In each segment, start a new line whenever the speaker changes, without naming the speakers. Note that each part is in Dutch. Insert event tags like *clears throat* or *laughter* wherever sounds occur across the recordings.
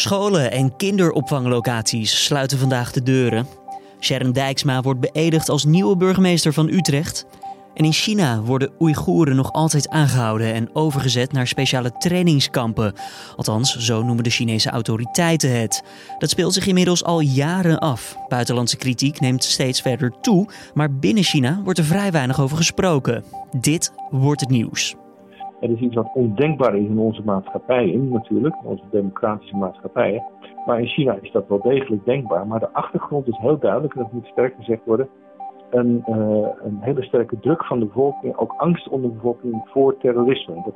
Scholen en kinderopvanglocaties sluiten vandaag de deuren. Sharon Dijksma wordt beëdigd als nieuwe burgemeester van Utrecht. En in China worden Oeigoeren nog altijd aangehouden en overgezet naar speciale trainingskampen. Althans, zo noemen de Chinese autoriteiten het. Dat speelt zich inmiddels al jaren af. Buitenlandse kritiek neemt steeds verder toe, maar binnen China wordt er vrij weinig over gesproken. Dit wordt het nieuws.
Het is iets wat ondenkbaar is in onze maatschappijen natuurlijk, onze democratische maatschappijen. Maar in China is dat wel degelijk denkbaar. Maar de achtergrond is heel duidelijk, en dat moet sterk gezegd worden. Een, uh, een hele sterke druk van de bevolking, ook angst onder de bevolking voor terrorisme. Dat,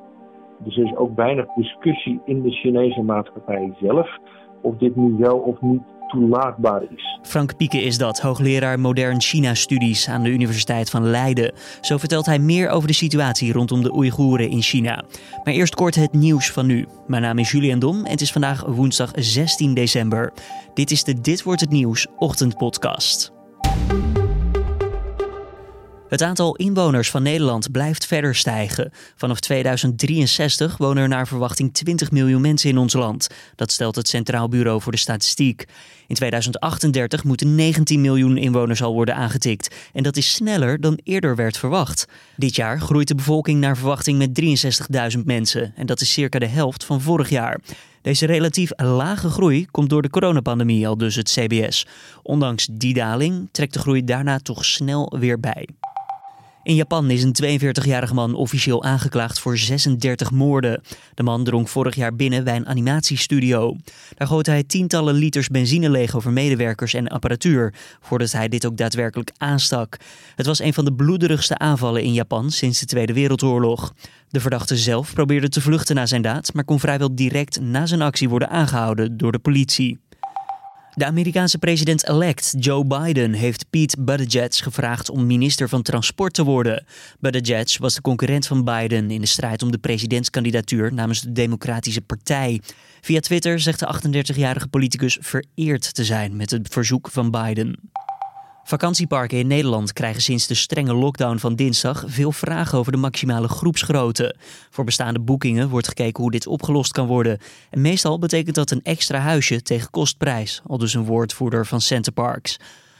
dus er is ook weinig discussie in de Chinese maatschappij zelf of dit nu wel of niet toelaatbaar is.
Frank Pieke is dat, hoogleraar modern China-studies aan de Universiteit van Leiden. Zo vertelt hij meer over de situatie rondom de Oeigoeren in China. Maar eerst kort het nieuws van nu. Mijn naam is Julian Dom en het is vandaag woensdag 16 december. Dit is de Dit wordt het nieuws ochtendpodcast. Het aantal inwoners van Nederland blijft verder stijgen. Vanaf 2063 wonen er naar verwachting 20 miljoen mensen in ons land. Dat stelt het Centraal Bureau voor de Statistiek. In 2038 moeten 19 miljoen inwoners al worden aangetikt. En dat is sneller dan eerder werd verwacht. Dit jaar groeit de bevolking naar verwachting met 63.000 mensen. En dat is circa de helft van vorig jaar. Deze relatief lage groei komt door de coronapandemie, al dus het CBS. Ondanks die daling trekt de groei daarna toch snel weer bij. In Japan is een 42-jarige man officieel aangeklaagd voor 36 moorden. De man drong vorig jaar binnen bij een animatiestudio. Daar goot hij tientallen liters benzine leeg over medewerkers en apparatuur, voordat hij dit ook daadwerkelijk aanstak. Het was een van de bloederigste aanvallen in Japan sinds de Tweede Wereldoorlog. De verdachte zelf probeerde te vluchten na zijn daad, maar kon vrijwel direct na zijn actie worden aangehouden door de politie. De Amerikaanse president-elect Joe Biden heeft Pete Buttigieg gevraagd om minister van Transport te worden. Buttigieg was de concurrent van Biden in de strijd om de presidentskandidatuur namens de Democratische Partij. Via Twitter zegt de 38-jarige politicus vereerd te zijn met het verzoek van Biden. Vakantieparken in Nederland krijgen sinds de strenge lockdown van dinsdag veel vragen over de maximale groepsgrootte. Voor bestaande boekingen wordt gekeken hoe dit opgelost kan worden. En meestal betekent dat een extra huisje tegen kostprijs, al dus een woordvoerder van Centerparks.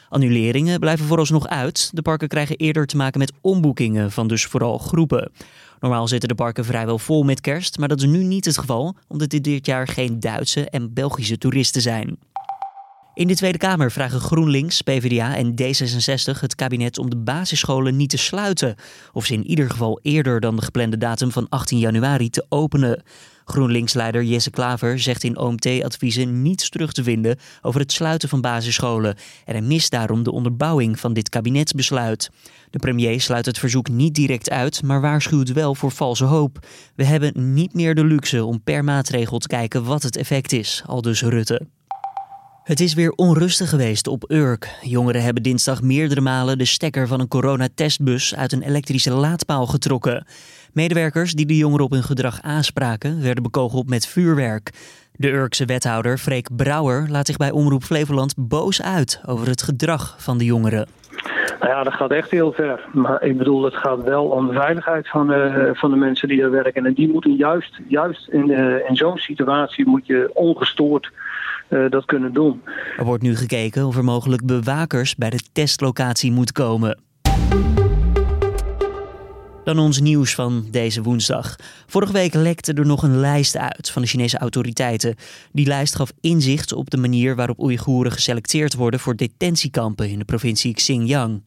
Annuleringen blijven vooralsnog uit. De parken krijgen eerder te maken met omboekingen van dus vooral groepen. Normaal zitten de parken vrijwel vol met kerst, maar dat is nu niet het geval, omdat dit dit jaar geen Duitse en Belgische toeristen zijn. In de Tweede Kamer vragen GroenLinks, PvdA en D66 het kabinet om de basisscholen niet te sluiten. Of ze in ieder geval eerder dan de geplande datum van 18 januari te openen. GroenLinks-leider Jesse Klaver zegt in OMT-adviezen niets terug te vinden over het sluiten van basisscholen. En mist daarom de onderbouwing van dit kabinetsbesluit. De premier sluit het verzoek niet direct uit, maar waarschuwt wel voor valse hoop. We hebben niet meer de luxe om per maatregel te kijken wat het effect is, aldus Rutte. Het is weer onrustig geweest op Urk. Jongeren hebben dinsdag meerdere malen de stekker van een coronatestbus uit een elektrische laadpaal getrokken. Medewerkers die de jongeren op hun gedrag aanspraken, werden bekogeld met vuurwerk. De Urkse wethouder Freek Brouwer laat zich bij Omroep Flevoland boos uit over het gedrag van de jongeren.
Nou ja, dat gaat echt heel ver. Maar ik bedoel, het gaat wel om de veiligheid van de, van de mensen die er werken. En die moeten juist, juist in, eh, in zo'n situatie moet je ongestoord dat kunnen doen.
Er wordt nu gekeken of er mogelijk bewakers bij de testlocatie moet komen. Dan ons nieuws van deze woensdag. Vorige week lekte er nog een lijst uit van de Chinese autoriteiten. Die lijst gaf inzicht op de manier waarop Oeigoeren geselecteerd worden voor detentiekampen in de provincie Xinjiang.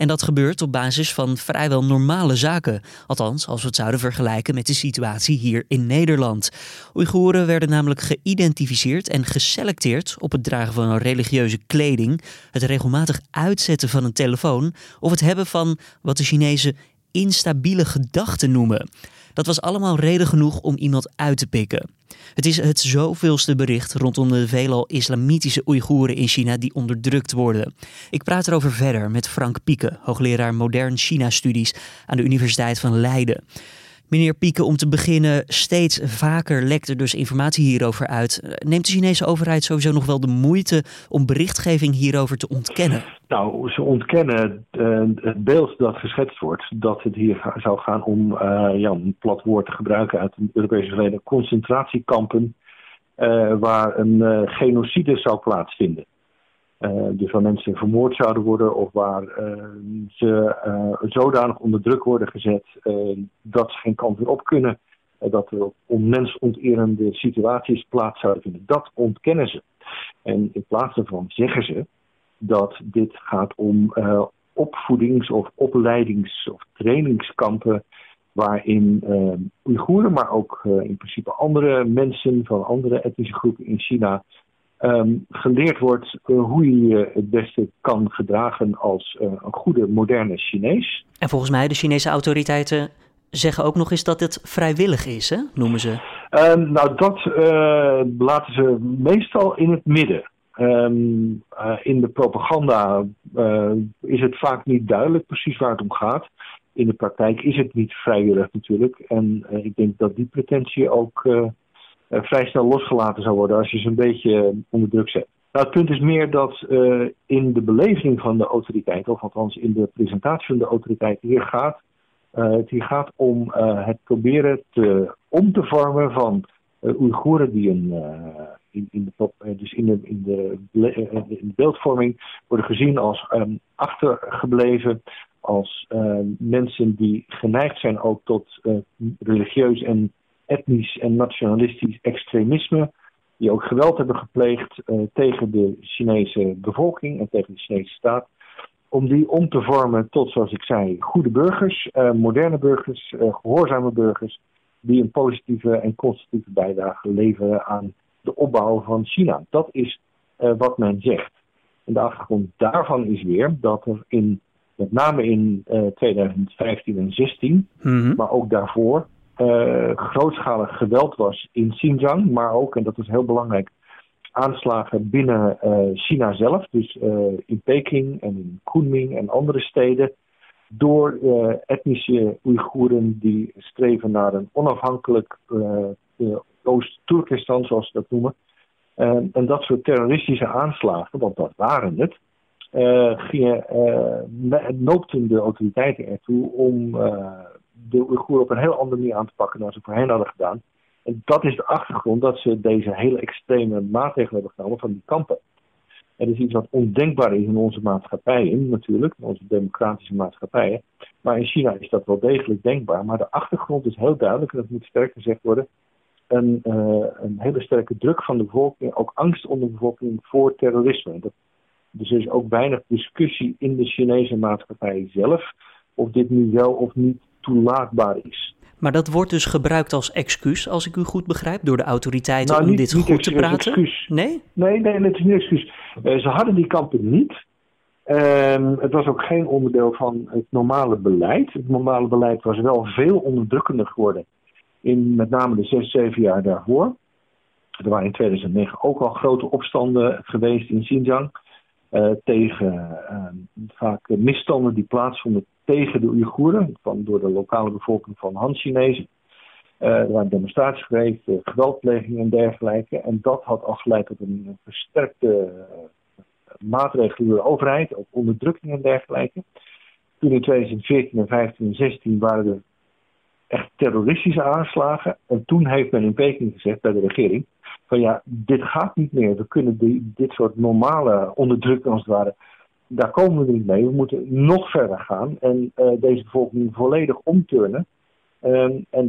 En dat gebeurt op basis van vrijwel normale zaken. Althans, als we het zouden vergelijken met de situatie hier in Nederland. Oeigoeren werden namelijk geïdentificeerd en geselecteerd op het dragen van religieuze kleding, het regelmatig uitzetten van een telefoon of het hebben van wat de Chinezen instabiele gedachten noemen. Dat was allemaal reden genoeg om iemand uit te pikken. Het is het zoveelste bericht rondom de veelal islamitische Oeigoeren in China die onderdrukt worden. Ik praat erover verder met Frank Pieke, hoogleraar modern China-studies aan de Universiteit van Leiden. Meneer Pieke, om te beginnen, steeds vaker lekt er dus informatie hierover uit. Neemt de Chinese overheid sowieso nog wel de moeite om berichtgeving hierover te ontkennen?
Nou, ze ontkennen uh, het beeld dat geschetst wordt, dat het hier zou gaan om, uh, ja, een plat woord te gebruiken uit de Europese verleden, concentratiekampen waar een genocide zou plaatsvinden. Dus waar mensen vermoord zouden worden of waar ze zodanig onder druk worden gezet dat ze geen kant weer op kunnen. dat er onmensonterende situaties plaats zouden vinden. Dat ontkennen ze. En in plaats daarvan zeggen ze dat dit gaat om opvoedings- of opleidings- of trainingskampen waarin Oeigoeren, maar ook in principe andere mensen van andere etnische groepen in China um, geleerd wordt uh, hoe je je het beste kan gedragen als een goede moderne Chinees.
En volgens mij de Chinese autoriteiten zeggen ook nog eens dat het vrijwillig is, hè? noemen ze.
Um, nou, dat laten ze meestal in het midden. Um, uh, in de propaganda uh, is het vaak niet duidelijk precies waar het om gaat. In de praktijk is het niet vrijwillig natuurlijk. En uh, ik denk dat die pretentie ook vrij snel losgelaten zou worden als je ze een beetje onder druk zet. Nou, het punt is meer dat in de beleving van de autoriteiten, of althans in de presentatie van de autoriteiten, hier gaat, het hier gaat om het proberen te, om te vormen van Oeigoeren die een in, in, de, eh, dus in, de, in, de, eh, in de beeldvorming worden gezien als um, achtergebleven, als um, mensen die geneigd zijn ook tot religieus en etnisch en nationalistisch extremisme, die ook geweld hebben gepleegd uh, tegen de Chinese bevolking en tegen de Chinese staat, om die om te vormen tot, zoals ik zei, goede burgers, uh, moderne burgers, gehoorzame burgers, die een positieve en constructieve bijdrage leveren aan de opbouw van China. Dat is wat men zegt. En de achtergrond daarvan is weer dat er in, met name in uh, 2015 en 2016, mm -hmm. maar ook daarvoor, uh, grootschalig geweld was in Xinjiang, maar ook, en dat is heel belangrijk, aanslagen binnen uh, China zelf, dus in Peking en in Kunming en andere steden, door etnische Oeigoeren die streven naar een onafhankelijk Oost-Turkestan, zoals ze dat noemen. En dat soort terroristische aanslagen, want dat waren het, noopten de autoriteiten ertoe om de Oeigoeren op een heel andere manier aan te pakken dan ze voorheen hadden gedaan. En dat is de achtergrond dat ze deze hele extreme maatregelen hebben genomen van die kampen. Het is iets wat ondenkbaar is in onze maatschappijen, natuurlijk, onze democratische maatschappijen. Maar in China is dat wel degelijk denkbaar. Maar de achtergrond is heel duidelijk, en dat moet sterk gezegd worden een, uh, een hele sterke druk van de bevolking, ook angst onder de bevolking voor terrorisme. Dat, dus er is ook weinig discussie in de Chinese maatschappij zelf of dit nu wel of niet toelaatbaar is.
Maar dat wordt dus gebruikt als excuus, als ik u goed begrijp, door de autoriteiten nou, om dit niet goed te praten?
Excuus.
Nee?
Nee, nee, het is niet excuus. Uh, ze hadden die kampen niet. Uh, het was ook geen onderdeel van het normale beleid. Het normale beleid was wel veel onderdrukkender geworden in met name de zes, zeven jaar daarvoor. Er waren in 2009 ook al grote opstanden geweest in Xinjiang. Uh, tegen uh, vaak misstanden die plaatsvonden tegen de Oeigoeren, van, door de lokale bevolking van Han-Chinezen. Uh, er waren demonstraties geweest, geweldplegingen en dergelijke. En dat had afgeleid tot een versterkte maatregelen door de overheid, ook onderdrukking en dergelijke. Toen in 2014 en 2015 en 2016 waren er echt terroristische aanslagen. En toen heeft men in Peking gezegd bij de regering: van ja, dit gaat niet meer. We kunnen dit soort normale onderdrukking als het ware. Daar komen we niet mee. We moeten nog verder gaan en uh, deze bevolking volledig omturnen. Um, en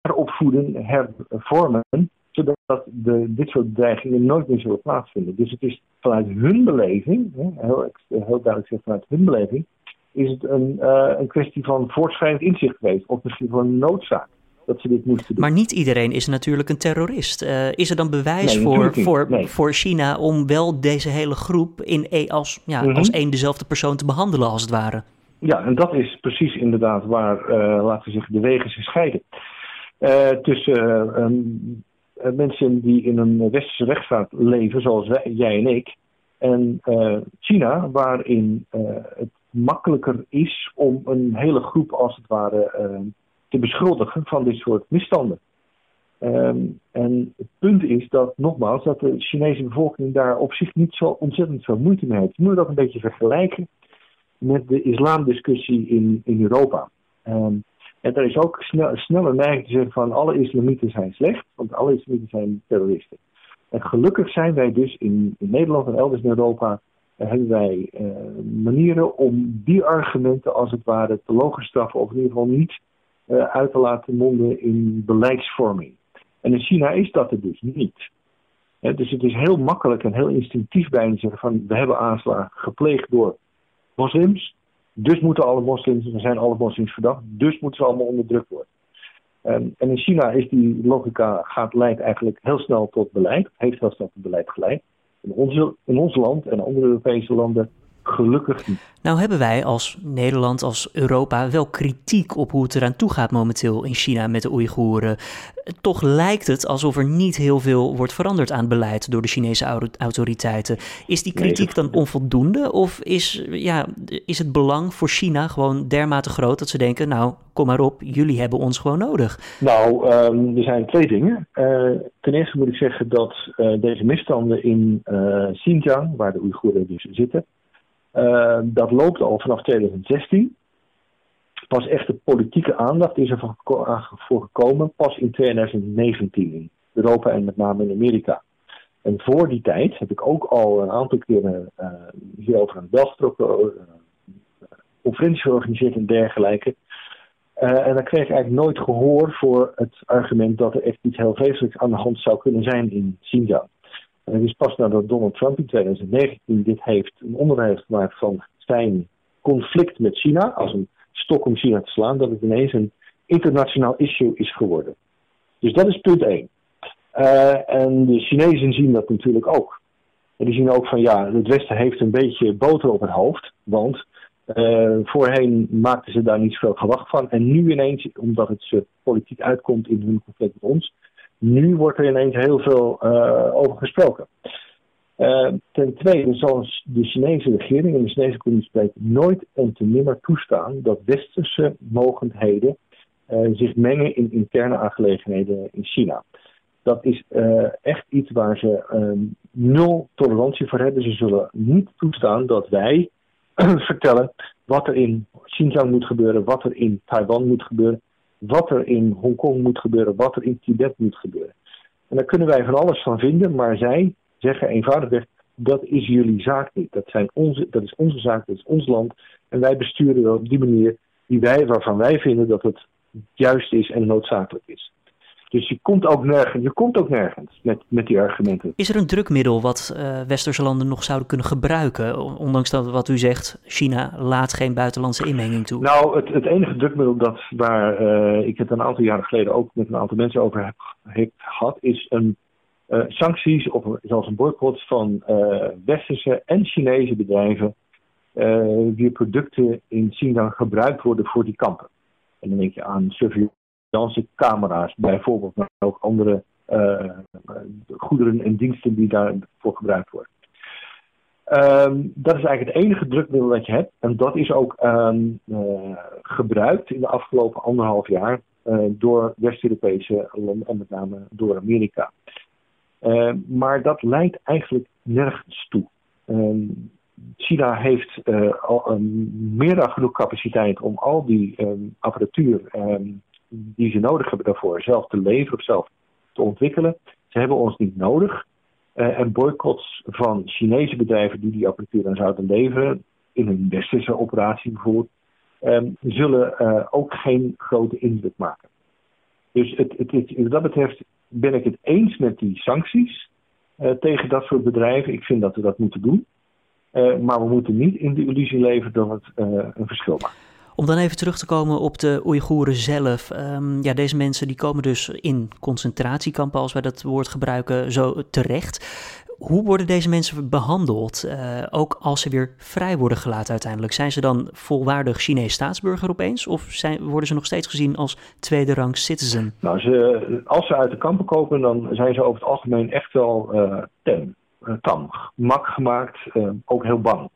heropvoeden, hervormen, zodat de, dit soort dreigingen nooit meer zullen plaatsvinden. Dus het is vanuit hun beleving, heel, duidelijk gezegd vanuit hun beleving, is het een, een kwestie van voortschrijdend inzicht geweest. Of misschien van een noodzaak dat ze dit moesten doen.
Maar niet iedereen is natuurlijk een terrorist. Uh, is er dan bewijs nee, voor, voor, nee. voor China om wel deze hele groep in e als, ja, mm -hmm. als één dezelfde persoon te behandelen, als het ware?
Ja, en dat is precies inderdaad waar, uh, laten we zeggen, de wegen zich scheiden. tussen um, mensen die in een westerse rechtsstaat leven, zoals wij, jij en ik, en China, waarin het makkelijker is om een hele groep als het ware te beschuldigen van dit soort misstanden. Um, en het punt is dat, nogmaals, dat de Chinese bevolking daar op zich niet zo ontzettend veel moeite mee heeft. Je moet dat een beetje vergelijken met de islamdiscussie in, in Europa. Um, en er is ook snel, sneller neiging te zeggen van alle islamieten zijn slecht, want alle islamieten zijn terroristen. En gelukkig zijn wij dus in, Nederland en elders in Europa hebben wij uh, manieren om die argumenten als het ware te logenstraffen of in ieder geval niet uit te laten monden in beleidsvorming. En in China is dat er dus niet. Dus het is heel makkelijk en heel instinctief bijna zeggen van we hebben aanslagen gepleegd door moslims. Dus moeten alle moslims, er zijn alle moslims verdacht, dus moeten ze allemaal onderdrukt worden. Um, en in China is die logica gaat, leidt eigenlijk heel snel tot beleid, heeft heel snel tot beleid geleid. In, in ons land en andere Europese landen gelukkig niet.
Nou hebben wij als Nederland, als Europa wel kritiek op hoe het eraan toe gaat momenteel in China met de Oeigoeren. Toch lijkt het alsof er niet heel veel wordt veranderd aan beleid door de Chinese autoriteiten. Is die kritiek dan onvoldoende of is, ja, is het belang voor China gewoon dermate groot dat ze denken, nou kom maar op, jullie hebben ons gewoon nodig?
Nou, um, er zijn twee dingen. Uh, ten eerste moet ik zeggen dat uh, deze misstanden in uh, Xinjiang, waar de Oeigoeren dus zitten, uh, dat loopt al vanaf 2016. Pas echte politieke aandacht is er voor gekomen pas in 2019 in Europa en met name in Amerika. En voor die tijd heb ik ook al een aantal keren uh, hierover de bel getrokken, uh, conferenties georganiseerd en dergelijke. Uh, en dan kreeg ik eigenlijk nooit gehoor voor het argument dat er echt iets heel vreselijks aan de hand zou kunnen zijn in Xinjiang. En het is pas nadat Donald Trump in 2019 dit heeft, een onderdeel gemaakt van zijn conflict met China, als een stok om China te slaan, dat het ineens een internationaal issue is geworden. Dus dat is punt 1. Uh, en de Chinezen zien dat natuurlijk ook. En die zien ook van ja, het Westen heeft een beetje boter op het hoofd, want uh, voorheen maakten ze daar niet zoveel gewacht van. En nu ineens, omdat het ze politiek uitkomt in hun conflict met ons, nu wordt er ineens heel veel uh, over gesproken. Uh, ten tweede zal de Chinese regering en de Chinese communistische nooit en te nimmer toestaan dat westerse mogendheden uh, zich mengen in interne aangelegenheden in China. Dat is echt iets waar ze nul tolerantie voor hebben. Ze zullen niet toestaan dat wij *clears throat* vertellen wat er in Xinjiang moet gebeuren, wat er in Taiwan moet gebeuren wat er in Hongkong moet gebeuren, wat er in Tibet moet gebeuren. En daar kunnen wij van alles van vinden, maar zij zeggen eenvoudigweg: dat is jullie zaak niet. Dat, zijn onze, dat is onze zaak, dat is ons land. En wij besturen op die manier die wij, waarvan wij vinden dat het juist is en noodzakelijk is. Dus je komt ook nergens, je komt ook nergens met, met die argumenten.
Is er een drukmiddel wat uh, westerse landen nog zouden kunnen gebruiken? Ondanks dat wat u zegt, China laat geen buitenlandse inmenging toe.
Nou, het, het enige drukmiddel dat waar uh, ik het een aantal jaren geleden ook met een aantal mensen over heb, heb gehad, is een uh, sancties of zelfs een boycott van westerse en Chinese bedrijven die producten in China gebruikt worden voor die kampen. En dan denk je aan surveillance camera's bijvoorbeeld, maar ook andere uh, goederen en diensten die daarvoor gebruikt worden. Um, dat is eigenlijk het enige drukmiddel dat je hebt. En dat is ook um, uh, gebruikt in de afgelopen anderhalf jaar uh, door West-Europese landen en met name door Amerika. Uh, maar dat leidt eigenlijk nergens toe. China heeft al meer dan genoeg capaciteit om al die apparatuur die ze nodig hebben daarvoor zelf te leveren of zelf te ontwikkelen. Ze hebben ons niet nodig. Uh, en boycotts van Chinese bedrijven die die apparatuur dan zouden leveren, in een westerse operatie bijvoorbeeld, um, zullen uh, ook geen grote indruk maken. Dus het, het, wat dat betreft ben ik het eens met die sancties uh, tegen dat soort bedrijven. Ik vind dat we dat moeten doen. maar we moeten niet in de illusie leven dat het een verschil maakt.
Om dan even terug te komen op de Oeigoeren zelf. Um, ja, deze mensen die komen dus in concentratiekampen, als wij dat woord gebruiken, zo terecht. Hoe worden deze mensen behandeld, uh, ook als ze weer vrij worden gelaten uiteindelijk? Zijn ze dan volwaardig Chinees staatsburger opeens? Of zijn, worden ze nog steeds gezien als tweede rang citizen?
Nou, ze, als ze uit de kampen komen, dan zijn ze over het algemeen echt wel uh, tem, uh, tam, mak gemaakt, ook heel bang.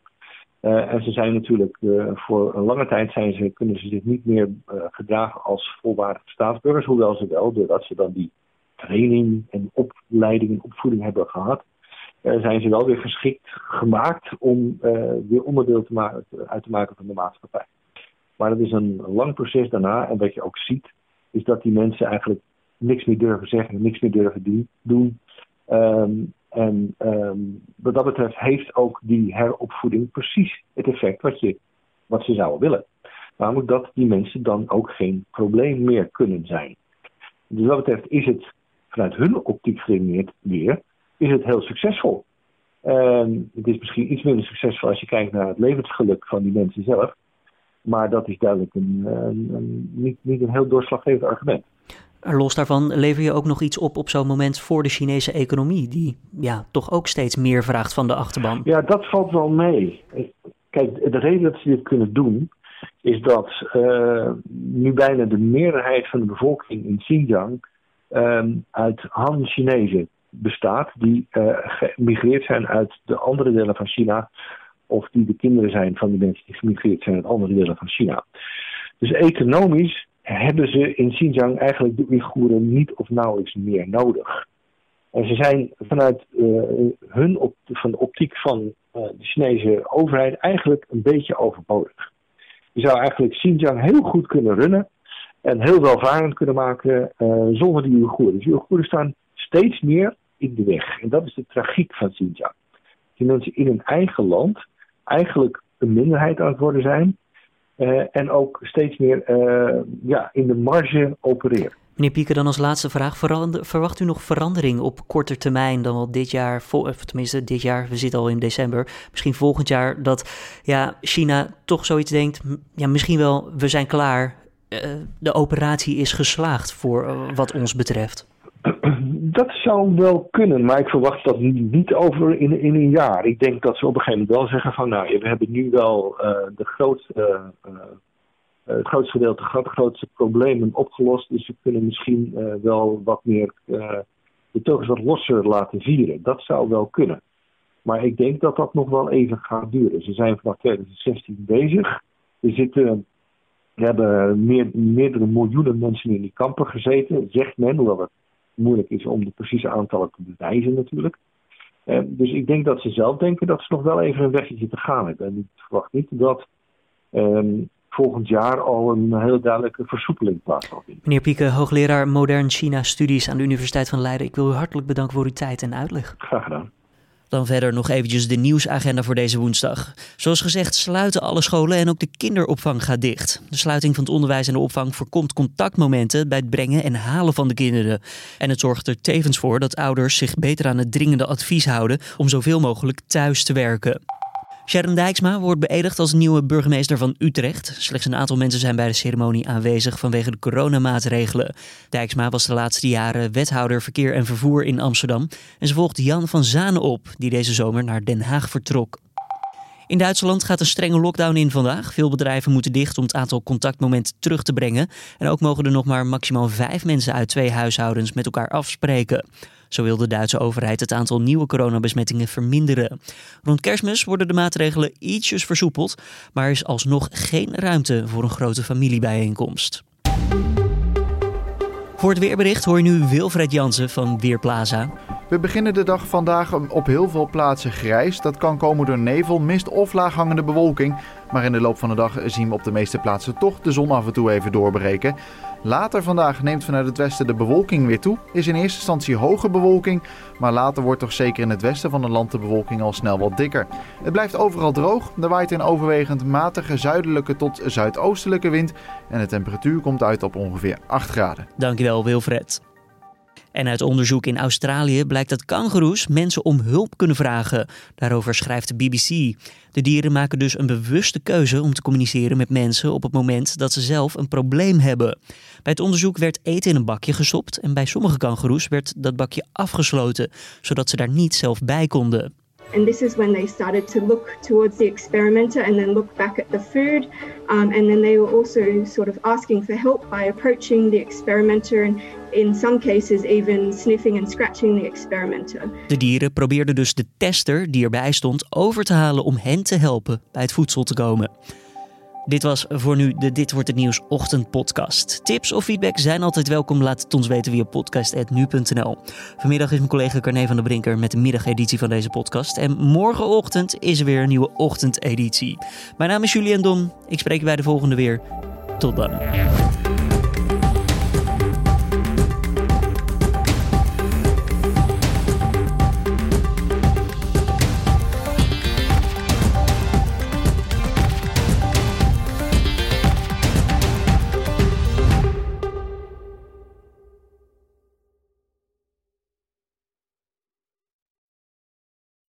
Uh, en ze zijn natuurlijk uh, voor een lange tijd zijn ze, kunnen ze zich niet meer uh, gedragen als volwaardige staatsburgers, hoewel ze wel, doordat ze dan die training en opleiding en opvoeding hebben gehad, zijn ze wel weer geschikt gemaakt om weer onderdeel te maken, uit te maken van de maatschappij. Maar dat is een lang proces daarna en wat je ook ziet, is dat die mensen eigenlijk niks meer durven zeggen, niks meer durven doen. Ehm, en ehm, wat dat betreft heeft ook die heropvoeding precies het effect wat, je, wat ze zouden willen. Namelijk dat die mensen dan ook geen probleem meer kunnen zijn. Dus wat betreft is het vanuit hun optiek geredeneerd weer, is het heel succesvol. Ehm, het is misschien iets minder succesvol als je kijkt naar het levensgeluk van die mensen zelf. Maar dat is duidelijk een, een, niet, niet een heel doorslaggevend argument.
Los daarvan lever je ook nog iets op op zo'n moment voor de Chinese economie, die ja, toch ook steeds meer vraagt van de achterban.
Ja, dat valt wel mee. Kijk, de reden dat ze dit kunnen doen, is dat uh, nu bijna de meerderheid van de bevolking in Xinjiang um, uit Han-Chinezen bestaat, die uh, gemigreerd zijn uit de andere delen van China, of die de kinderen zijn van de mensen die gemigreerd zijn uit andere delen van China. Dus economisch hebben ze in Xinjiang eigenlijk de Oeigoeren niet of nauwelijks meer nodig. En ze zijn vanuit uh, hun op, van de optiek van uh, de Chinese overheid eigenlijk een beetje overbodig. Je zou eigenlijk Xinjiang heel goed kunnen runnen en heel welvarend kunnen maken uh, zonder die Oeigoeren. Dus Oeigoeren staan steeds meer in de weg. En dat is de tragiek van Xinjiang. Die mensen in hun eigen land eigenlijk een minderheid aan het worden zijn. Uh, en ook steeds meer uh, ja, in de marge opereren.
Meneer Pieker, dan als laatste vraag. Verwacht u nog verandering op korte termijn dan wel dit jaar, of tenminste dit jaar, we zitten al in december, misschien volgend jaar, dat ja, China toch zoiets denkt, ja, misschien wel, we zijn klaar, uh, de operatie is geslaagd voor wat ons betreft?
Dat zou wel kunnen, maar ik verwacht dat niet over in, een jaar. Ik denk dat ze op een gegeven moment wel zeggen van nou, we hebben nu wel uh, de grootste, uh, uh, het grootste gedeelte, de grootste problemen opgelost. Dus we kunnen misschien wel wat meer de telkens wat losser laten vieren. Dat zou wel kunnen. Maar ik denk dat dat nog wel even gaat duren. Ze zijn vanaf 2016 bezig. Er zitten we hebben meer, meerdere miljoenen mensen in die kampen gezeten, zegt men, hoewel het moeilijk is om de precieze aantallen te bewijzen natuurlijk. Uh, dus ik denk dat ze zelf denken dat ze nog wel even een weggetje te gaan hebben. En ik verwacht niet dat um, volgend jaar al een heel duidelijke versoepeling plaats zal vinden.
Meneer Pieke, hoogleraar Modern China Studies aan de Universiteit van Leiden. Ik wil u hartelijk bedanken voor uw tijd en uitleg.
Graag gedaan.
Dan verder nog eventjes de nieuwsagenda voor deze woensdag. Zoals gezegd sluiten alle scholen en ook de kinderopvang gaat dicht. De sluiting van het onderwijs en de opvang voorkomt contactmomenten bij het brengen en halen van de kinderen. En het zorgt er tevens voor dat ouders zich beter aan het dringende advies houden om zoveel mogelijk thuis te werken. Sharon Dijksma wordt beëdigd als nieuwe burgemeester van Utrecht. Slechts een aantal mensen zijn bij de ceremonie aanwezig vanwege de coronamaatregelen. Dijksma was de laatste jaren wethouder verkeer en vervoer in Amsterdam. En ze volgt Jan van Zanen op, die deze zomer naar Den Haag vertrok. In Duitsland gaat een strenge lockdown in vandaag. Veel bedrijven moeten dicht om het aantal contactmomenten terug te brengen. En ook mogen er nog maar maximaal vijf mensen uit twee huishoudens met elkaar afspreken. Zo wil de Duitse overheid het aantal nieuwe coronabesmettingen verminderen. Rond kerstmis worden de maatregelen ietsjes versoepeld, maar er is alsnog geen ruimte voor een grote familiebijeenkomst. Voor het weerbericht hoor je nu Wilfred Jansen van Weerplaza.
We beginnen de dag vandaag op heel veel plaatsen grijs. Dat kan komen door nevel, mist of laaghangende bewolking. Maar in de loop van de dag zien we op de meeste plaatsen toch de zon af en toe even doorbreken. Later vandaag neemt vanuit het westen de bewolking weer toe. Is in eerste instantie hoge bewolking, maar later wordt toch zeker in het westen van het land de bewolking al snel wat dikker. Het blijft overal droog. Er waait een overwegend matige zuidelijke tot zuidoostelijke wind en de temperatuur komt uit op ongeveer 8 graden.
Dankjewel Wilfred. En uit onderzoek in Australië blijkt dat kangoeroes mensen om hulp kunnen vragen. Daarover schrijft de BBC. De dieren maken dus een bewuste keuze om te communiceren met mensen op het moment dat ze zelf een probleem hebben. Bij het onderzoek werd eten in een bakje gestopt en bij sommige kangoeroes werd dat bakje afgesloten, zodat ze daar niet zelf bij konden.
And this is when they started to look towards the experimenter and then look back at the food. Um, and then they were also sort of asking for help by approaching the experimenter and in some cases even sniffing and scratching the experimenter.
De dieren probeerden dus de tester die erbij stond over te halen om hen te helpen bij het voedsel te komen. Dit was voor nu de Dit Wordt Het Nieuws ochtendpodcast. Tips of feedback zijn altijd welkom. Laat het ons weten via podcast.nu.nl. Vanmiddag is mijn collega Carne van der Brinker met de middageditie van deze podcast. En morgenochtend is er weer een nieuwe ochtendeditie. Mijn naam is Julian Dom. Ik spreek je bij de volgende weer. Tot dan.